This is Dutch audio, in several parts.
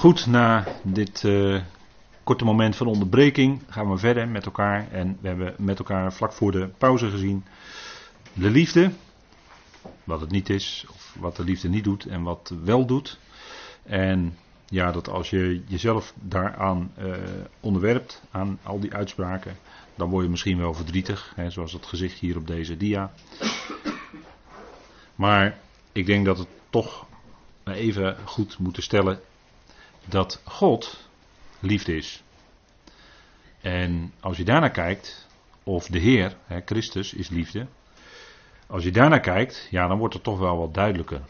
Goed, na dit uh, korte moment van onderbreking gaan we verder met elkaar. En we hebben met elkaar vlak voor de pauze gezien de liefde. Wat het niet is, of wat de liefde niet doet en wat wel doet. En ja, dat als je jezelf daaraan uh, onderwerpt, aan al die uitspraken, dan word je misschien wel verdrietig, hè, zoals het gezicht hier op deze dia. Maar ik denk dat het toch even goed moeten stellen dat God liefde is. En als je daarnaar kijkt, of de Heer, hè, Christus, is liefde. Als je daarnaar kijkt, ja, dan wordt het toch wel wat duidelijker.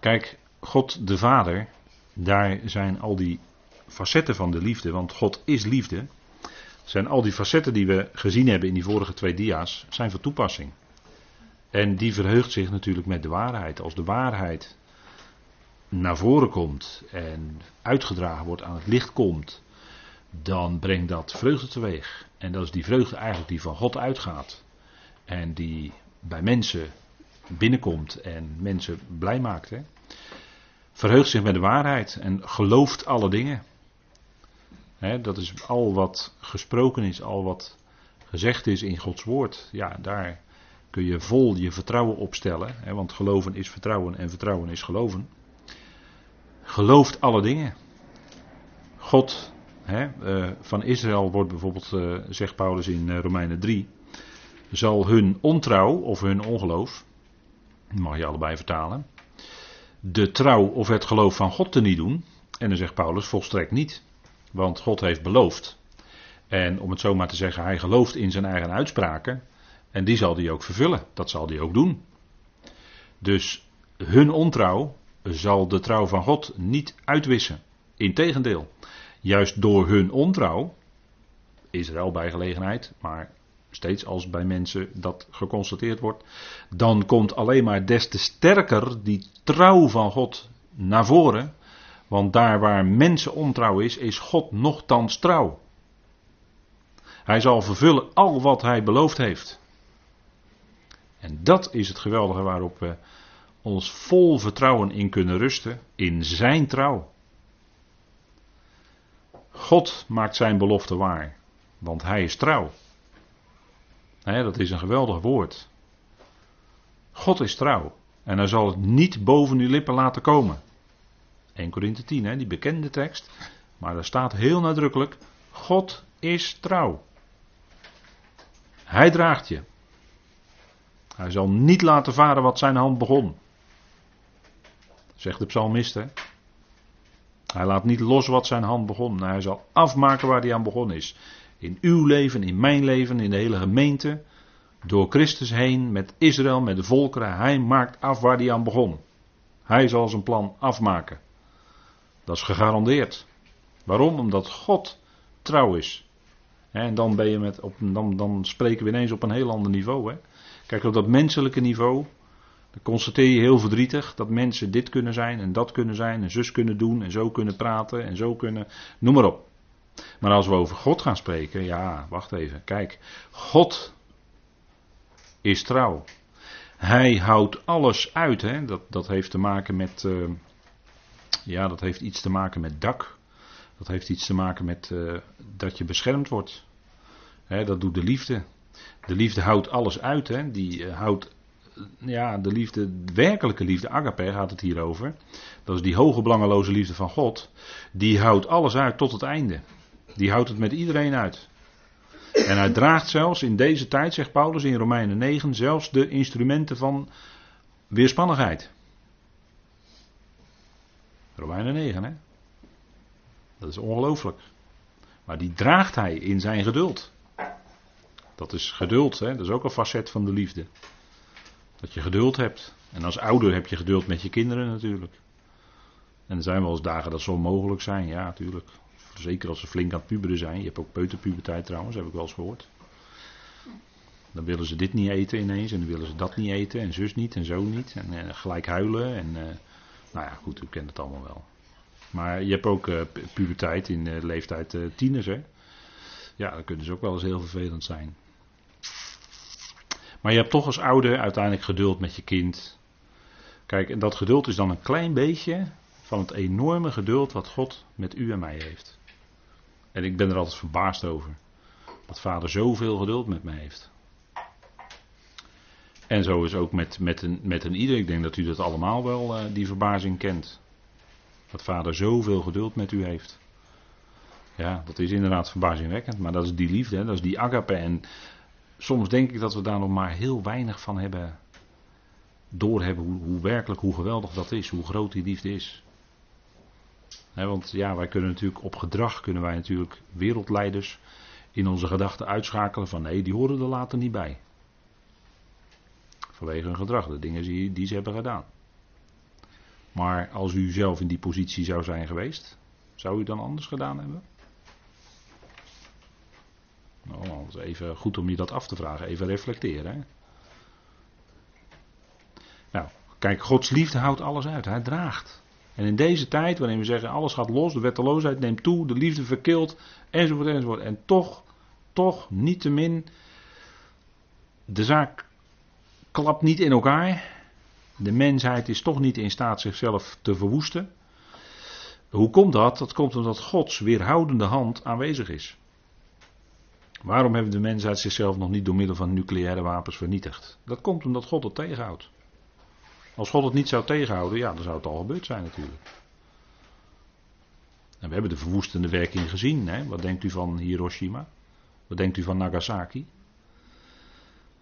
Kijk, God de Vader, daar zijn al die facetten van de liefde, want God is liefde. Zijn al die facetten die we gezien hebben in die vorige twee dia's, zijn van toepassing. En die verheugt zich natuurlijk met de waarheid. Als de waarheid naar voren komt en uitgedragen wordt, aan het licht komt, dan brengt dat vreugde teweeg. En dat is die vreugde eigenlijk die van God uitgaat. En die bij mensen binnenkomt en mensen blij maakt. Hè? Verheugt zich met de waarheid en gelooft alle dingen. Hè, dat is al wat gesproken is, al wat gezegd is in Gods woord. Ja, daar kun je vol je vertrouwen opstellen. Hè, want geloven is vertrouwen en vertrouwen is geloven gelooft alle dingen. God hè, uh, van Israël wordt bijvoorbeeld, uh, zegt Paulus in uh, Romeinen 3, zal hun ontrouw of hun ongeloof, mag je allebei vertalen, de trouw of het geloof van God te niet doen. En dan zegt Paulus volstrekt niet. Want God heeft beloofd. En om het zo maar te zeggen, hij gelooft in zijn eigen uitspraken. En die zal hij ook vervullen. Dat zal hij ook doen. Dus hun ontrouw zal de trouw van God niet uitwissen. Integendeel, juist door hun ontrouw, Israël bij gelegenheid, maar steeds als bij mensen dat geconstateerd wordt, dan komt alleen maar des te sterker die trouw van God naar voren. Want daar waar mensen ontrouw is, is God nogthans trouw. Hij zal vervullen al wat hij beloofd heeft. En dat is het geweldige waarop we ons vol vertrouwen in kunnen rusten, in zijn trouw. God maakt zijn belofte waar, want hij is trouw. dat is een geweldig woord. God is trouw en hij zal het niet boven uw lippen laten komen. 1 Korinthe 10, die bekende tekst, maar daar staat heel nadrukkelijk: God is trouw. Hij draagt je. Hij zal niet laten varen wat zijn hand begon. Zegt de psalmist. Hè? Hij laat niet los wat zijn hand begon. Hij zal afmaken waar hij aan begonnen is. In uw leven, in mijn leven, in de hele gemeente. Door Christus heen, met Israël, met de volkeren. Hij maakt af waar hij aan begon. Hij zal zijn plan afmaken. Dat is gegarandeerd. Waarom? Omdat God trouw is. En dan, ben je met, op, dan, dan spreken we ineens op een heel ander niveau. Hè? Kijk, op dat menselijke niveau dan constateer je heel verdrietig dat mensen dit kunnen zijn en dat kunnen zijn en zus kunnen doen en zo kunnen praten en zo kunnen, noem maar op. Maar als we over God gaan spreken, ja, wacht even, kijk, God is trouw. Hij houdt alles uit, hè? Dat, dat heeft te maken met, uh, ja, dat heeft iets te maken met dak. Dat heeft iets te maken met uh, dat je beschermd wordt. Hè, dat doet de liefde. De liefde houdt alles uit, hè? die uh, houdt ja, de liefde, de werkelijke liefde, agape gaat het hier over. Dat is die hoge belangeloze liefde van God. Die houdt alles uit tot het einde. Die houdt het met iedereen uit. En hij draagt zelfs in deze tijd, zegt Paulus in Romeinen 9, zelfs de instrumenten van weerspannigheid. Romeinen 9, hè? Dat is ongelooflijk. Maar die draagt hij in zijn geduld. Dat is geduld, hè? dat is ook een facet van de liefde. Dat je geduld hebt. En als ouder heb je geduld met je kinderen natuurlijk. En er zijn wel eens dagen dat zo onmogelijk zijn, ja, natuurlijk. Zeker als ze flink aan het puberen zijn. Je hebt ook peuterpuberteit trouwens, heb ik wel eens gehoord. Dan willen ze dit niet eten ineens en dan willen ze dat niet eten en zus niet en zo niet. En, eh, gelijk huilen en uh, nou ja, goed, u kent het allemaal wel. Maar je hebt ook uh, puberteit in leeftijd tieners, hè. Ja, dan kunnen ze ook wel eens heel vervelend zijn. Maar je hebt toch als ouder uiteindelijk geduld met je kind. Kijk, en dat geduld is dan een klein beetje van het enorme geduld wat God met u en mij heeft. En ik ben er altijd verbaasd over. Dat vader zoveel geduld met mij heeft. En zo is ook met, met, een, met een ieder. Ik denk dat u dat allemaal wel, uh, die verbazing kent. Dat vader zoveel geduld met u heeft. Ja, dat is inderdaad verbazingwekkend. Maar dat is die liefde, dat is die agape. En soms denk ik dat we daar nog maar heel weinig van hebben doorhebben hoe, hoe werkelijk, hoe geweldig dat is, hoe groot die liefde is. want ja, wij kunnen natuurlijk op gedrag kunnen wij natuurlijk wereldleiders in onze gedachten uitschakelen van nee, die horen er later niet bij. Vanwege hun gedrag, de dingen die, die ze hebben gedaan. Maar als u zelf in die positie zou zijn geweest, zou u dan anders gedaan hebben? Nou, even goed om je dat af te vragen, even reflecteren. Hè? Nou, kijk, Gods liefde houdt alles uit. Hij draagt. En in deze tijd, waarin we zeggen alles gaat los, de wetteloosheid neemt toe, de liefde verkilt, enzovoort, enzovoort. En toch, toch, niettemin, de zaak klapt niet in elkaar. De mensheid is toch niet in staat zichzelf te verwoesten. Hoe komt dat? Dat komt omdat Gods weerhoudende hand aanwezig is. Waarom hebben de mensheid zichzelf nog niet door middel van nucleaire wapens vernietigd? Dat komt omdat God het tegenhoudt. Als God het niet zou tegenhouden, ja, dan zou het al gebeurd zijn natuurlijk. En we hebben de verwoestende werking gezien. Hè? Wat denkt u van Hiroshima? Wat denkt u van Nagasaki?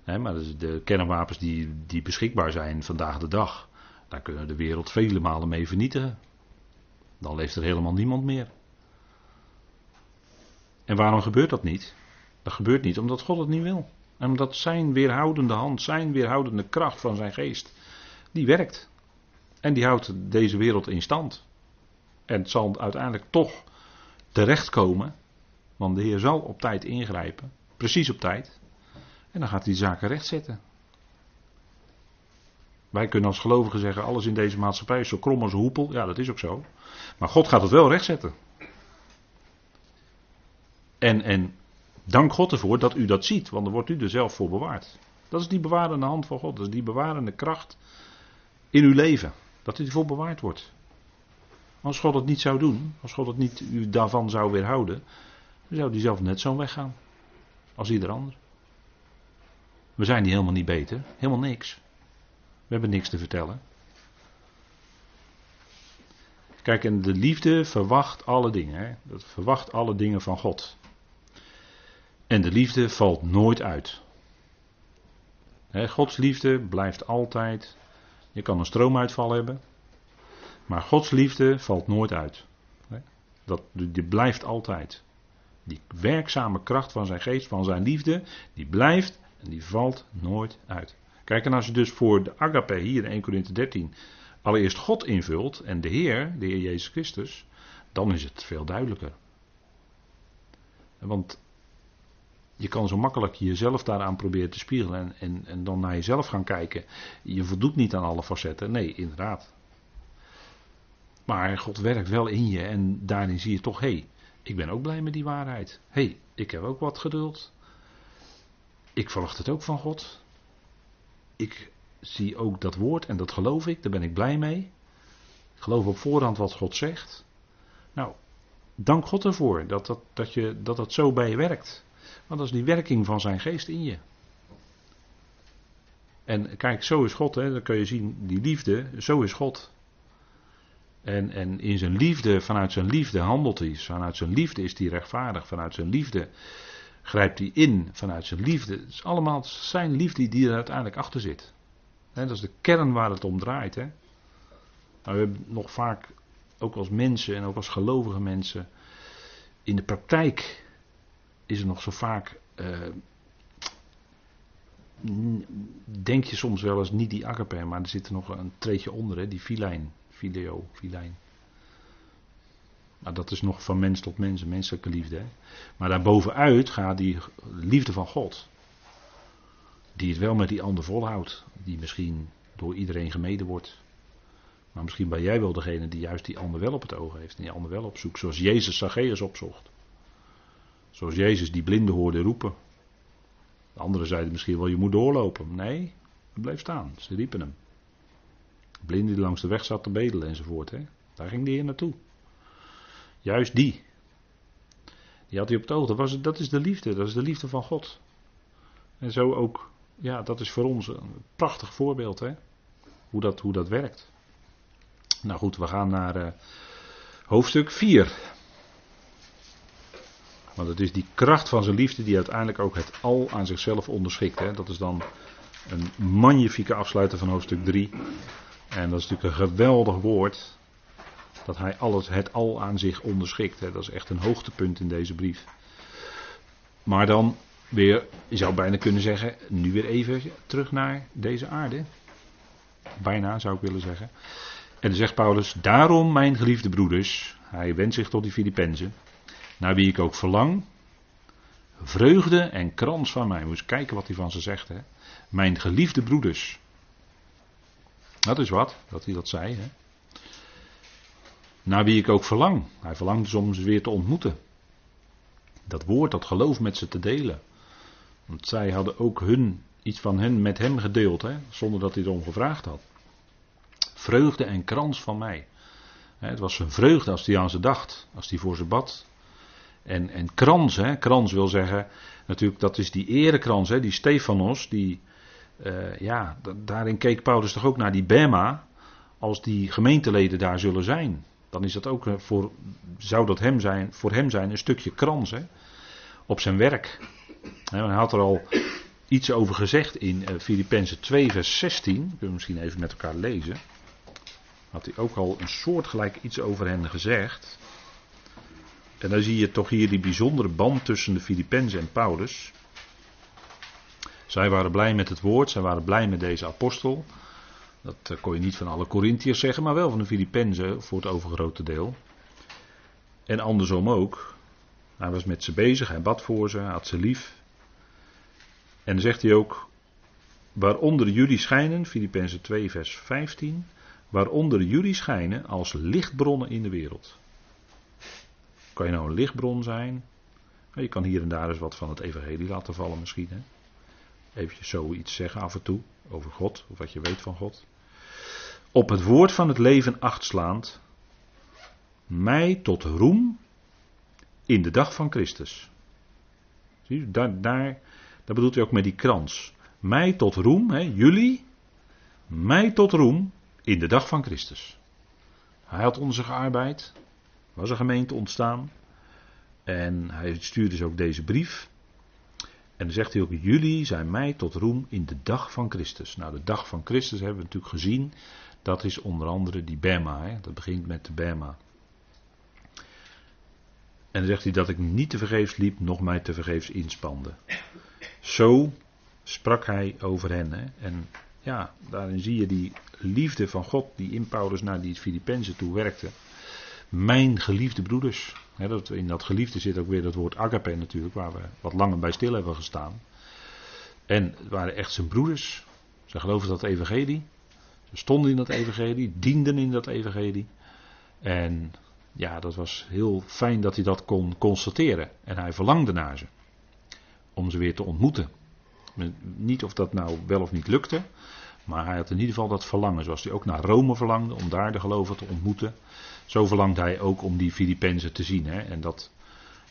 Hè, maar de kernwapens die, die beschikbaar zijn vandaag de dag, daar kunnen we de wereld vele malen mee vernietigen. Dan leeft er helemaal niemand meer. En waarom gebeurt dat niet? Dat gebeurt niet omdat God het niet wil. En omdat zijn weerhoudende hand, zijn weerhoudende kracht van zijn geest, die werkt. En die houdt deze wereld in stand. En het zal uiteindelijk toch terechtkomen, want de Heer zal op tijd ingrijpen, precies op tijd. En dan gaat hij zaken rechtzetten. Wij kunnen als gelovigen zeggen, alles in deze maatschappij is zo krom als een hoepel. Ja, dat is ook zo. Maar God gaat het wel rechtzetten. En, en dank God ervoor dat u dat ziet, want dan wordt u er zelf voor bewaard. Dat is die bewarende hand van God, dat is die bewarende kracht in uw leven. Dat u ervoor bewaard wordt. Als God het niet zou doen, als God het niet u daarvan zou weerhouden, dan zou die zelf net zo weggaan. Als ieder ander. We zijn die helemaal niet beter. Helemaal niks. We hebben niks te vertellen. Kijk, en de liefde verwacht alle dingen. Dat verwacht alle dingen van God. En de liefde valt nooit uit. Gods liefde blijft altijd. Je kan een stroomuitval hebben. Maar Gods liefde valt nooit uit. Dat, die blijft altijd. Die werkzame kracht van zijn geest, van zijn liefde, die blijft en die valt nooit uit. Kijk, en als je dus voor de agape hier in 1 Corinthië 13 allereerst God invult en de Heer, de Heer Jezus Christus, dan is het veel duidelijker. Want je kan zo makkelijk jezelf daaraan proberen te spiegelen en, en, en dan naar jezelf gaan kijken. Je voldoet niet aan alle facetten. Nee, inderdaad. Maar God werkt wel in je en daarin zie je toch, hé, hey, ik ben ook blij met die waarheid. Hé, hey, ik heb ook wat geduld. Ik verwacht het ook van God. Ik zie ook dat woord en dat geloof ik, daar ben ik blij mee. Ik geloof op voorhand wat God zegt. Nou, dank God ervoor dat dat, dat, je, dat dat zo bij je werkt. Want dat is die werking van zijn geest in je. En kijk, zo is God, hè, dan kun je zien, die liefde, zo is God. En, en in zijn liefde, vanuit zijn liefde handelt hij. Vanuit zijn liefde is hij rechtvaardig. Vanuit zijn liefde grijpt hij in. Vanuit zijn liefde. Het is allemaal zijn liefde die er uiteindelijk achter zit. dat is de kern waar het om draait. Hè. Nou, we hebben nog vaak, ook als mensen en ook als gelovige mensen, in de praktijk is er nog zo vaak. Uh, denk je soms wel eens niet die agape, maar er zit er nog een treetje onder, hè, die filijn. Fileo, filijn. Maar dat is nog van mens tot mens, menselijke liefde. Hè? Maar daarbovenuit gaat die liefde van God. Die het wel met die ander volhoudt. Die misschien door iedereen gemeden wordt. Maar misschien ben jij wel degene die juist die ander wel op het oog heeft. En die ander wel opzoekt. Zoals Jezus Zacchaeus opzocht. Zoals Jezus die blinden hoorde roepen. De anderen zeiden misschien wel, je moet doorlopen. Nee, hij bleef staan. Ze riepen hem. Blinde die langs de weg zat te bedelen enzovoort. Hè? Daar ging de Heer naartoe. Juist die. Die had hij op het oog. Dat, was, dat is de liefde. Dat is de liefde van God. En zo ook, ja, dat is voor ons een prachtig voorbeeld, hè? Hoe dat, hoe dat werkt. Nou goed, we gaan naar uh, hoofdstuk 4. Want het is die kracht van zijn liefde die uiteindelijk ook het al aan zichzelf onderschikt. Hè? Dat is dan een magnifieke afsluiter van hoofdstuk 3. En dat is natuurlijk een geweldig woord. Dat hij alles, het al aan zich onderschikt. Hè? Dat is echt een hoogtepunt in deze brief. Maar dan weer, je zou bijna kunnen zeggen, nu weer even terug naar deze aarde. Bijna zou ik willen zeggen. En dan zegt Paulus, daarom mijn geliefde broeders, hij wendt zich tot die Filippenzen, naar wie ik ook verlang, vreugde en krans van mij. Moet kijken wat hij van ze zegt. Hè? Mijn geliefde broeders. Dat is wat, dat hij dat zei. Hè? Naar wie ik ook verlang. Hij verlangt dus om ze weer te ontmoeten. Dat woord, dat geloof met ze te delen. Want zij hadden ook hun, iets van hen met hem gedeeld, hè? zonder dat hij erom gevraagd had. Vreugde en krans van mij. Het was zijn vreugde als hij aan ze dacht, als hij voor ze bad. En, en krans, hè, krans wil zeggen, natuurlijk dat is die erekrans, hè, die Stefanos, die, uh, ja, daarin keek Paulus toch ook naar die Bema, als die gemeenteleden daar zullen zijn. Dan is dat ook eh, voor, zou dat hem zijn, voor hem zijn een stukje krans hè, op zijn werk. Hij had er al iets over gezegd in uh, Filippenzen 2 vers 16, kunnen we misschien even met elkaar lezen. Had hij ook al een soortgelijk iets over hen gezegd. En dan zie je toch hier die bijzondere band tussen de Filippenzen en Paulus. Zij waren blij met het woord, zij waren blij met deze apostel. Dat eh, kon je niet van alle Corinthiërs zeggen, maar wel van de Filippenzen voor het overgrote deel. En andersom ook. Hij was met ze bezig, hij bad voor ze, hij had ze lief. En dan zegt hij ook, waaronder jullie schijnen, Filippenzen 2 vers 15, waaronder jullie schijnen als lichtbronnen in de wereld. Kan je nou een lichtbron zijn? Je kan hier en daar eens wat van het evangelie laten vallen misschien. Hè? Even zoiets zeggen af en toe over God, of wat je weet van God. Op het woord van het leven achtslaand, mij tot roem in de dag van Christus. Zie je, daar, daar, daar bedoelt hij ook met die krans. Mij tot roem, hè, jullie, mij tot roem in de dag van Christus. Hij had onze gearbeid, was een gemeente ontstaan. En hij stuurde dus ook deze brief. En dan zegt hij ook: Jullie zijn mij tot roem in de dag van Christus. Nou, de dag van Christus hebben we natuurlijk gezien. Dat is onder andere die Bema. Hè? Dat begint met de Bema. En dan zegt hij dat ik niet te vergeefs liep, nog mij te vergeefs inspande. Zo sprak hij over hen. Hè? En ja, daarin zie je die liefde van God die in Paulus naar die Filippenzen toe werkte. Mijn geliefde broeders. dat, in dat geliefde zit ook weer dat woord agape natuurlijk, waar we wat langer bij stil hebben gestaan. En het waren echt zijn broeders. Ze geloofden dat evangelie. Ze stonden in dat evangelie, dienden in dat evangelie. En ja, dat was heel fijn dat hij dat kon constateren. En hij verlangde naar ze. Om ze weer te ontmoeten. Niet of dat nou wel of niet lukte. Maar hij had in ieder geval dat verlangen. Zoals hij ook naar Rome verlangde om daar de gelovigen te ontmoeten. Zo verlangt hij ook om die Filippenzen te zien. Hè? En dat,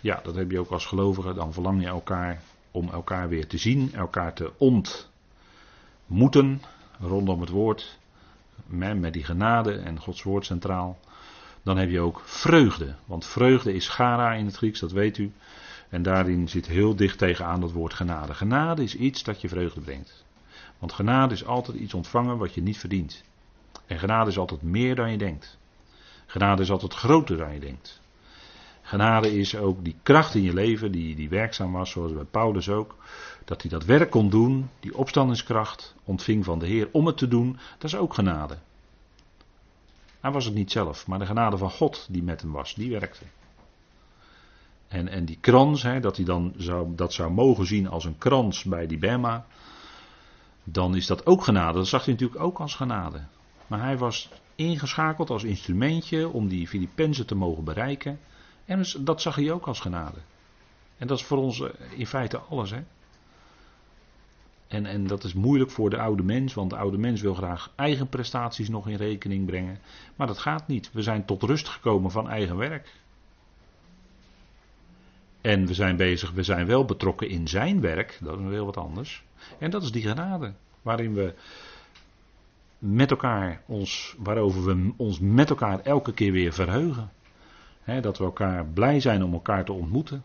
ja, dat heb je ook als gelovige. Dan verlang je elkaar om elkaar weer te zien. Elkaar te ontmoeten rondom het woord. Met, met die genade en Gods woord centraal. Dan heb je ook vreugde. Want vreugde is gara in het Grieks, dat weet u. En daarin zit heel dicht tegenaan dat woord genade. Genade is iets dat je vreugde brengt. Want genade is altijd iets ontvangen wat je niet verdient. En genade is altijd meer dan je denkt. Genade is altijd groter dan je denkt. Genade is ook die kracht in je leven die, die werkzaam was, zoals bij Paulus ook. Dat hij dat werk kon doen, die opstandingskracht ontving van de Heer om het te doen, dat is ook genade. Hij was het niet zelf, maar de genade van God die met hem was, die werkte. En, en die krans, hè, dat hij dan zou, dat zou mogen zien als een krans bij die Bema, dan is dat ook genade. Dat zag hij natuurlijk ook als genade. Maar hij was ingeschakeld als instrumentje om die Filippenzen te mogen bereiken. En dus, dat zag hij ook als genade. En dat is voor ons eh, in feite alles. Hè? En, en dat is moeilijk voor de oude mens, want de oude mens wil graag eigen prestaties nog in rekening brengen. Maar dat gaat niet. We zijn tot rust gekomen van eigen werk. En we zijn bezig, we zijn wel betrokken in zijn werk, dat is heel wat anders. En dat is die genade, waarin we met elkaar ons, waarover we ons met elkaar elke keer weer verheugen. dat we elkaar blij zijn om elkaar te ontmoeten.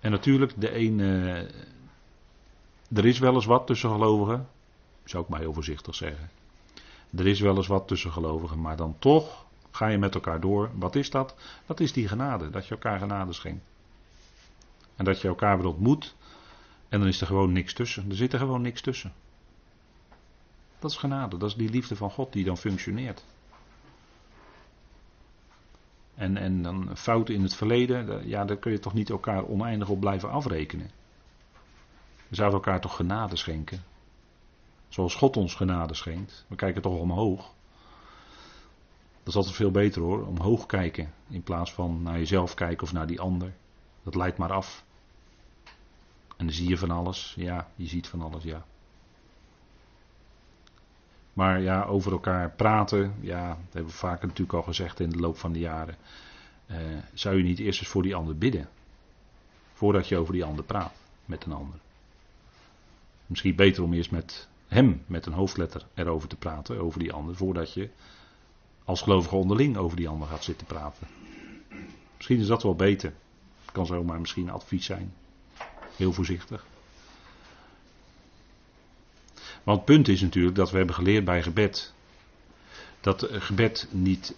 En natuurlijk, de een, er is wel eens wat tussen gelovigen, zou ik maar heel voorzichtig zeggen. Er is wel eens wat tussen gelovigen, maar dan toch ga je met elkaar door. Wat is dat? Dat is die genade, dat je elkaar genade schenkt. En dat je elkaar weer ontmoet. En dan is er gewoon niks tussen. Er zit er gewoon niks tussen. Dat is genade. Dat is die liefde van God die dan functioneert. En, en dan fouten in het verleden, ja, daar kun je toch niet elkaar oneindig op blijven afrekenen. We zouden elkaar toch genade schenken. Zoals God ons genade schenkt. We kijken toch omhoog. Dat is altijd veel beter hoor, omhoog kijken. In plaats van naar jezelf kijken of naar die ander. Dat leidt maar af. En dan zie je van alles. Ja, je ziet van alles, ja. Maar ja, over elkaar praten, ja, dat hebben we vaker natuurlijk al gezegd in de loop van de jaren. Eh, zou je niet eerst eens voor die ander bidden? Voordat je over die ander praat met een ander. Misschien beter om eerst met hem, met een hoofdletter, erover te praten, over die ander, voordat je als gelovige onderling over die ander gaat zitten praten. Misschien is dat wel beter. Kan zomaar misschien advies zijn. Heel voorzichtig. Want het punt is natuurlijk dat we hebben geleerd bij gebed. Dat gebed niet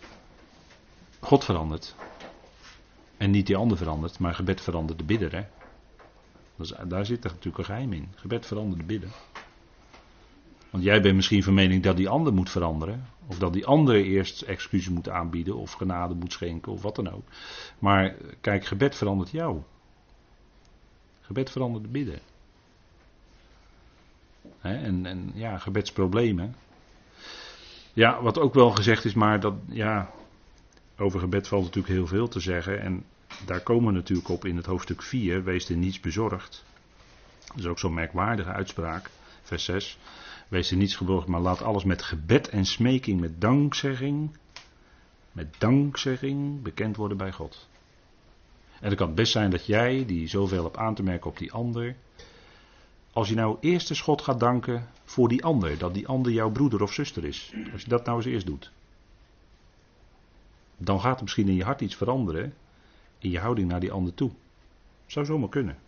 God verandert. En niet die ander verandert, maar gebed verandert de bidder. Hè? daar zit natuurlijk een geheim in. Gebed verandert de bidder. Want jij bent misschien van mening dat die ander moet veranderen. Of dat die ander eerst excuses moet aanbieden. Of genade moet schenken. Of wat dan ook. Maar kijk, gebed verandert jou. Gebed verandert de bidden. en, en ja, gebedsproblemen. Ja, wat ook wel gezegd is, maar dat, ja, over gebed valt natuurlijk heel veel te zeggen. En daar komen we natuurlijk op in het hoofdstuk 4, wees er niets bezorgd. Dat is ook zo'n merkwaardige uitspraak, vers 6. Wees er niets bezorgd, maar laat alles met gebed en smeking, met dankzegging, met dankzegging bekend worden bij God. En het kan best zijn dat jij, die zoveel hebt aan te merken op die ander, als je nou eerst de schot gaat danken voor die ander, dat die ander jouw broeder of zuster is. Als je dat nou eens eerst doet. Dan gaat er misschien in je hart iets veranderen in je houding naar die ander toe. Zou zomaar kunnen.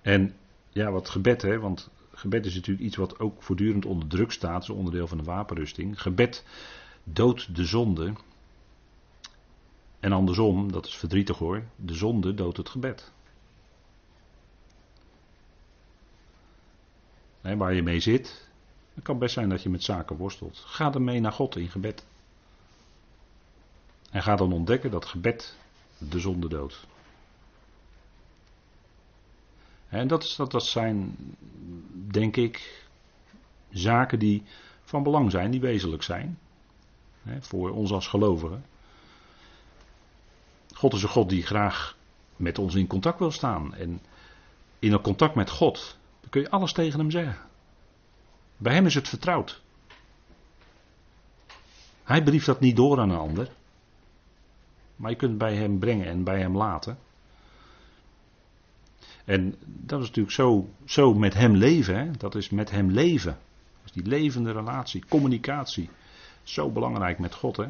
En ja, wat gebed, hè, want gebed is natuurlijk iets wat ook voortdurend onder druk staat, zo onderdeel van de wapenrusting. Gebed doodt de zonde. En andersom, dat is verdrietig hoor, de zonde doodt het gebed. waar je mee zit, het kan best zijn dat je met zaken worstelt. Ga ermee naar God in gebed. En ga dan ontdekken dat gebed de zonde doodt. En dat, is, dat, dat zijn, denk ik, zaken die van belang zijn, die wezenlijk zijn. Voor ons als gelovigen. God is een God die graag met ons in contact wil staan. En in een contact met God, dan kun je alles tegen hem zeggen. Bij hem is het vertrouwd. Hij brieft dat niet door aan een ander. Maar je kunt het bij hem brengen en bij hem laten. En dat is natuurlijk zo, zo met hem leven. Hè? Dat is met hem leven. Dus die levende relatie, communicatie. Zo belangrijk met God. Hè?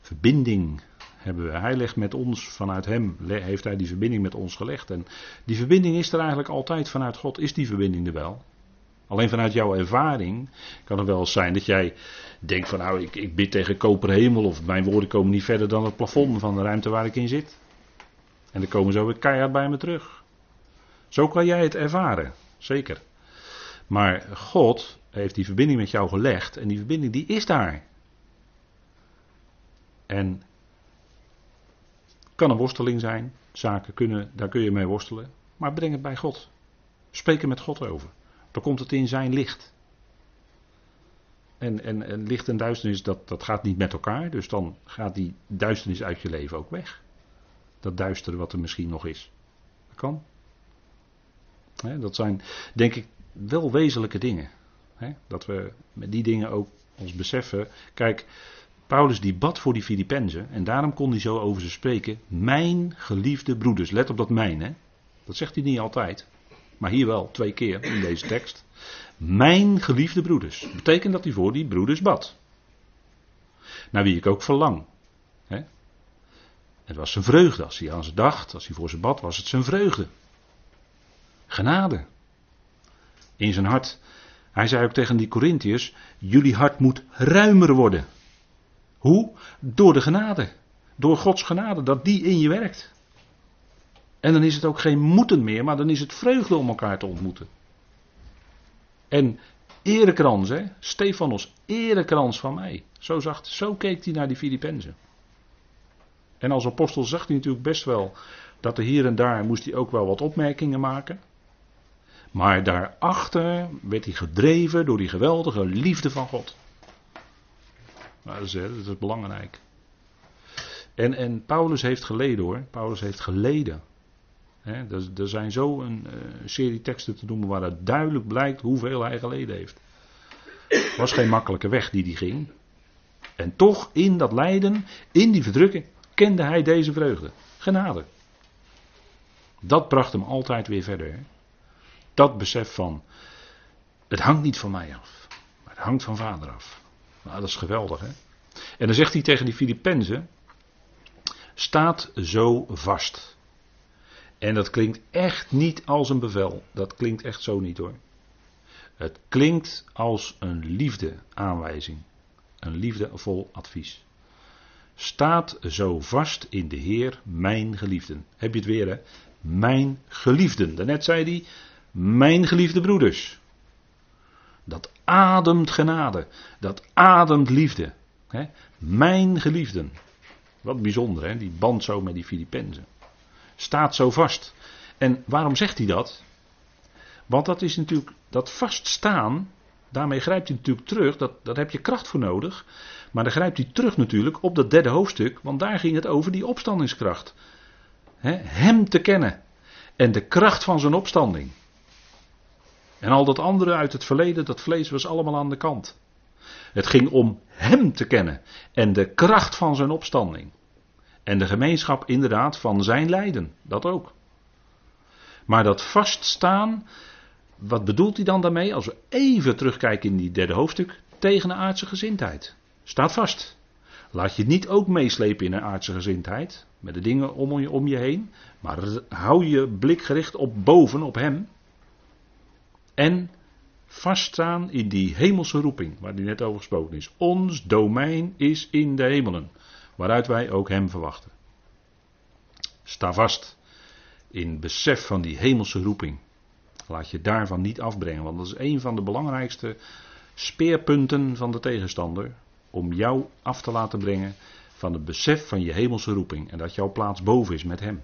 Verbinding hebben we. Hij legt met ons, vanuit hem heeft hij die verbinding met ons gelegd. En die verbinding is er eigenlijk altijd vanuit God. Is die verbinding er wel? Alleen vanuit jouw ervaring kan het wel zijn dat jij denkt van nou ik, ik bid tegen koper hemel of mijn woorden komen niet verder dan het plafond van de ruimte waar ik in zit. En dan komen zo weer keihard bij me terug. Zo kan jij het ervaren, zeker. Maar God heeft die verbinding met jou gelegd en die verbinding die is daar. En kan een worsteling zijn, zaken kunnen, daar kun je mee worstelen, maar breng het bij God. Spreek er met God over. Dan komt het in zijn licht. En, en, en licht en duisternis, dat, dat gaat niet met elkaar. Dus dan gaat die duisternis uit je leven ook weg. Dat duistere wat er misschien nog is. Dat kan. dat zijn, denk ik, wel wezenlijke dingen. dat we met die dingen ook ons beseffen. Kijk, Paulus die bad voor die Filippenzen. En daarom kon hij zo over ze spreken. Mijn geliefde broeders. Let op dat mijn, hè. Dat zegt hij niet altijd. Maar hier wel, twee keer in deze tekst. Mijn geliefde broeders. Betekent dat hij voor die broeders bad. Naar wie ik ook verlang. Hè? Het was zijn vreugde. Als hij aan ze dacht, als hij voor ze bad, was het zijn vreugde. Genade. In zijn hart. Hij zei ook tegen die Corinthiërs: Jullie hart moet ruimer worden. Hoe? Door de genade. Door Gods genade, dat die in je werkt. En dan is het ook geen moeten meer, maar dan is het vreugde om elkaar te ontmoeten. En erekrans, hè? Stefanos, erekrans van mij. Zo, zacht, zo keek hij naar die Filippenzen. En als apostel zag hij natuurlijk best wel dat er hier en daar moest hij ook wel wat opmerkingen maken. Maar daarachter werd hij gedreven door die geweldige liefde van God. Nou, dat, is, dat belangrijk. En, en Paulus heeft geleden hoor. Paulus heeft geleden. Er, zijn zo een uh, serie teksten te noemen waar het duidelijk blijkt hoeveel hij geleden heeft. Het was geen makkelijke weg die hij ging. En toch in dat lijden, in die verdrukking, kende hij deze vreugde. Genade. Dat bracht hem altijd weer verder. Dat besef van, het hangt niet van mij af, maar het hangt van vader af. Nou, dat is geweldig, hè? En dan zegt hij tegen die Filippenzen, staat zo vast. En dat klinkt echt niet als een bevel. Dat klinkt echt zo niet hoor. Het klinkt als een liefde aanwijzing. Een liefdevol advies. Staat zo vast in de Heer, mijn geliefden. Heb je het weer hè? Mijn geliefden. Daarnet zei hij, mijn geliefde broeders. Dat ademt genade. Dat ademt liefde. Mijn geliefden. Wat bijzonder, hè? die band zo met die Filippenzen. Staat zo vast. En waarom zegt hij dat? Want dat is natuurlijk, dat vaststaan, daarmee grijpt hij natuurlijk terug, dat, daar heb je kracht voor nodig. Maar dan grijpt hij terug natuurlijk op dat derde hoofdstuk, want daar ging het over die opstandingskracht. hem te kennen en de kracht van zijn opstanding. En al dat andere uit het verleden, dat vlees was allemaal aan de kant. Het ging om Hem te kennen en de kracht van zijn opstanding. En de gemeenschap inderdaad van zijn lijden, dat ook. Maar dat vaststaan, wat bedoelt hij dan daarmee? Als we even terugkijken in die derde hoofdstuk, tegen een aardse gezindheid. Staat vast. Laat je niet ook meeslepen in een aardse gezindheid, met de dingen om je, om je heen, maar hou je blik gericht op boven, op Hem. En vaststaan in die hemelse roeping, waar die net over gesproken is. Ons domein is in de hemelen, waaruit wij ook Hem verwachten. Sta vast in besef van die hemelse roeping. Laat je daarvan niet afbrengen, want dat is een van de belangrijkste speerpunten van de tegenstander. Om jou af te laten brengen van het besef van je hemelse roeping en dat jouw plaats boven is met Hem.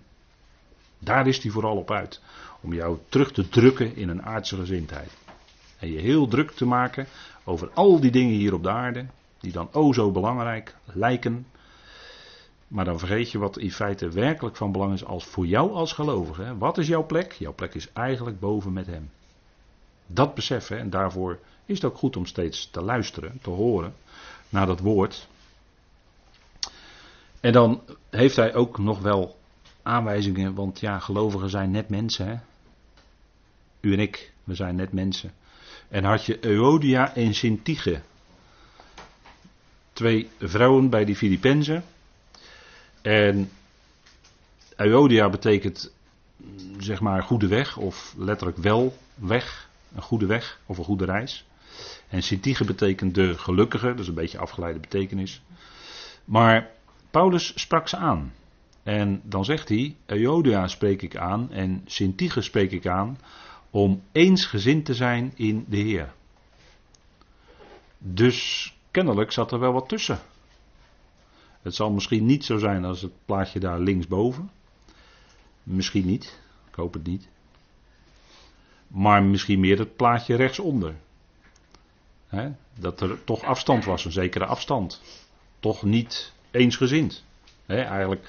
Daar is hij vooral op uit. Om jou terug te drukken in een aardse gezindheid. En je heel druk te maken over al die dingen hier op de aarde. Die dan o zo belangrijk lijken. Maar dan vergeet je wat in feite werkelijk van belang is als voor jou als gelovige. Wat is jouw plek? Jouw plek is eigenlijk boven met hem. Dat beseffen en daarvoor is het ook goed om steeds te luisteren, te horen naar dat woord. En dan heeft hij ook nog wel aanwijzingen, want ja, gelovigen zijn net mensen. Hè? U en ik, we zijn net mensen. En had je Euodia en Sintige. Twee vrouwen bij die Filippenzen. En Euodia betekent zeg maar goede weg of letterlijk wel weg. Een goede weg of een goede reis. En Sintige betekent de gelukkige, dat is een beetje afgeleide betekenis. Maar Paulus sprak ze aan. En dan zegt hij, Euodia spreek ik aan en Sintige spreek ik aan om eensgezind te zijn in de Heer. Dus kennelijk zat er wel wat tussen. Het zal misschien niet zo zijn als het plaatje daar linksboven. Misschien niet, ik hoop het niet. Maar misschien meer het plaatje rechtsonder. He, dat er toch afstand was, een zekere afstand. Toch niet eensgezind. He, eigenlijk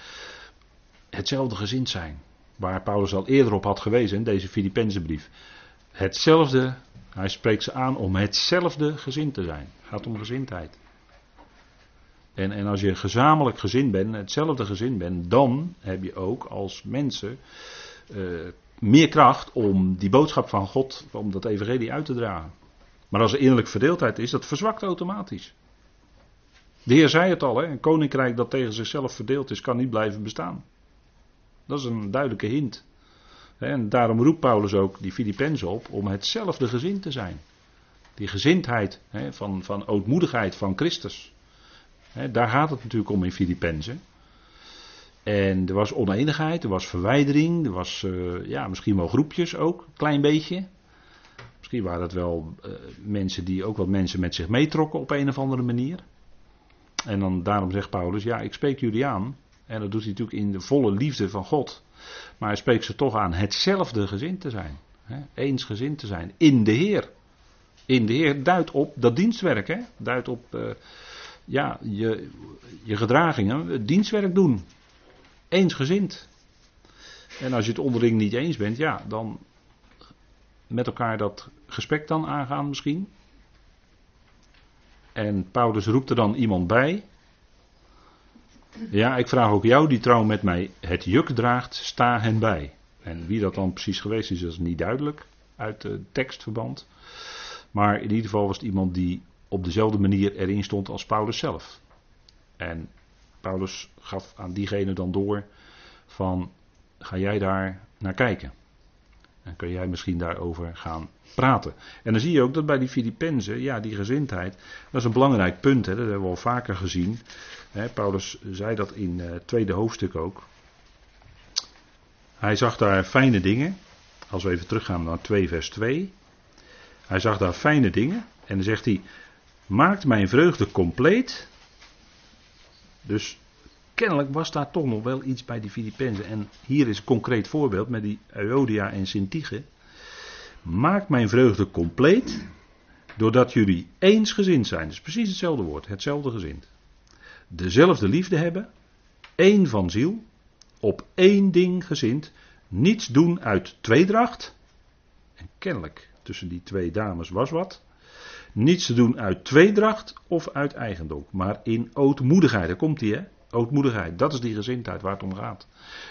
hetzelfde gezind zijn. waar Paulus al eerder op had gewezen in deze Filippense brief. Hetzelfde, hij spreekt ze aan om hetzelfde gezin te zijn. Het gaat om gezindheid. En, en als je gezamenlijk gezin bent, hetzelfde gezin bent, dan heb je ook als mensen eh, meer kracht om die boodschap van God, om dat evangelie uit te dragen. Maar als er innerlijk verdeeldheid is, dat verzwakt automatisch. De Heer zei het al, hè? een koninkrijk dat tegen zichzelf verdeeld is, kan niet blijven bestaan. Dat is een duidelijke hint. En daarom roept Paulus ook die Filippenzen op om hetzelfde gezin te zijn. Die gezindheid van, van ootmoedigheid van Christus. Daar gaat het natuurlijk om in Filippenzen. En er was oneenigheid, er was verwijdering, er was uh, ja, misschien wel groepjes ook, een klein beetje. Misschien waren het wel uh, mensen die ook wat mensen met zich meetrokken op een of andere manier. En dan daarom zegt Paulus, ja, ik spreek jullie aan. En dat doet hij natuurlijk in de volle liefde van God. Maar hij spreekt ze toch aan hetzelfde gezin te zijn. Hè, eensgezind te zijn. In de Heer. In de Heer duidt op dat dienstwerk. Hè, duidt op uh, ja, je, je gedragingen, dienstwerk doen. Eensgezind. En als je het onderling niet eens bent, ja, dan met elkaar dat gesprek dan aangaan misschien. En Paulus roept er dan iemand bij. Ja, ik vraag ook jou die trouw met mij het juk draagt, sta hen bij. En wie dat dan precies geweest is, is niet duidelijk uit het tekstverband. Maar in ieder geval was het iemand die op dezelfde manier erin stond als Paulus zelf. En Paulus gaf aan diegene dan door van ga jij daar naar kijken. En kun jij misschien daarover gaan praten. En dan zie je ook dat bij die Filippenzen, ja, die gezindheid, dat is een belangrijk punt. Hè, dat hebben we al vaker gezien. Hè, Paulus zei dat in het tweede hoofdstuk ook. Hij zag daar fijne dingen. Als we even teruggaan naar 2 vers 2. Hij zag daar fijne dingen. En dan zegt hij, maakt mijn vreugde compleet. Dus kennelijk was daar toch nog wel iets bij die Filippenzen. En hier is een concreet voorbeeld met die Euodia en Sintige. Maakt mijn vreugde compleet, doordat jullie eensgezind zijn. Dus precies hetzelfde woord, hetzelfde gezind. Dezelfde liefde hebben, één van ziel, op één ding gezind, niets doen uit tweedracht. En kennelijk tussen die twee dames was wat. Niets te doen uit tweedracht of uit eigendom, maar in ootmoedigheid. Daar komt hij, hè? Ootmoedigheid, dat is die gezindheid waar het om gaat.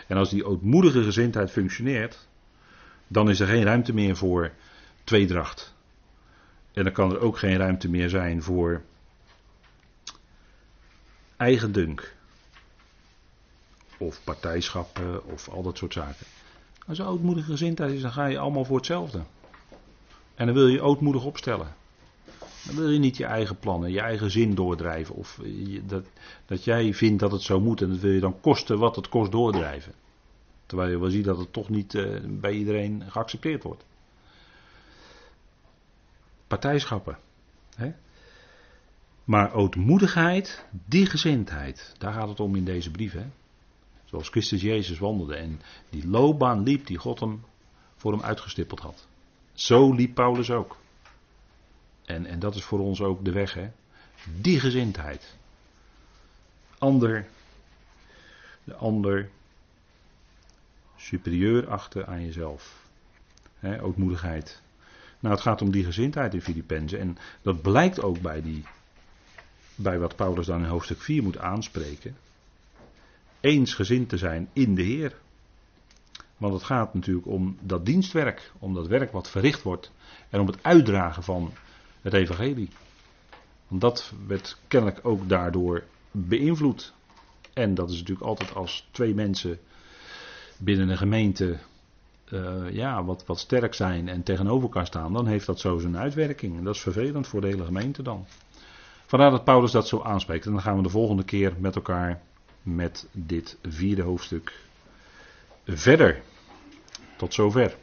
En als die ootmoedige gezindheid functioneert, dan is er geen ruimte meer voor tweedracht. En dan kan er ook geen ruimte meer zijn voor eigendunk. Of partijschappen of al dat soort zaken. Als er ootmoedige gezindheid is, dan ga je allemaal voor hetzelfde. En dan wil je ootmoedig opstellen. Dan wil je niet je eigen plannen, je eigen zin doordrijven. Of dat, dat jij vindt dat het zo moet en dat wil je dan kosten wat het kost doordrijven. Terwijl je wel ziet dat het toch niet uh, bij iedereen geaccepteerd wordt. Partijschappen. Hè? Maar ootmoedigheid, die gezindheid, daar gaat het om in deze brief. Hè? Zoals Christus Jezus wandelde en die loopbaan liep die God hem voor hem uitgestippeld had. Zo liep Paulus ook. En, en dat is voor ons ook de weg, hè? Die gezindheid. Ander, de ander superieur achten aan jezelf. He, ootmoedigheid. Nou, het gaat om die gezindheid in Filippenzen. En dat blijkt ook bij, die, bij wat Paulus dan in hoofdstuk 4 moet aanspreken. Eensgezind te zijn in de Heer. Want het gaat natuurlijk om dat dienstwerk, om dat werk wat verricht wordt en om het uitdragen van het evangelie. Want dat werd kennelijk ook daardoor beïnvloed. En dat is natuurlijk altijd als twee mensen binnen een gemeente uh, ja, wat, wat sterk zijn en tegenover elkaar staan, dan heeft dat zo zijn uitwerking. En dat is vervelend voor de hele gemeente dan. Vandaar dat Paulus dat zo aanspreekt. En dan gaan we de volgende keer met elkaar met dit vierde hoofdstuk verder. Tot zover.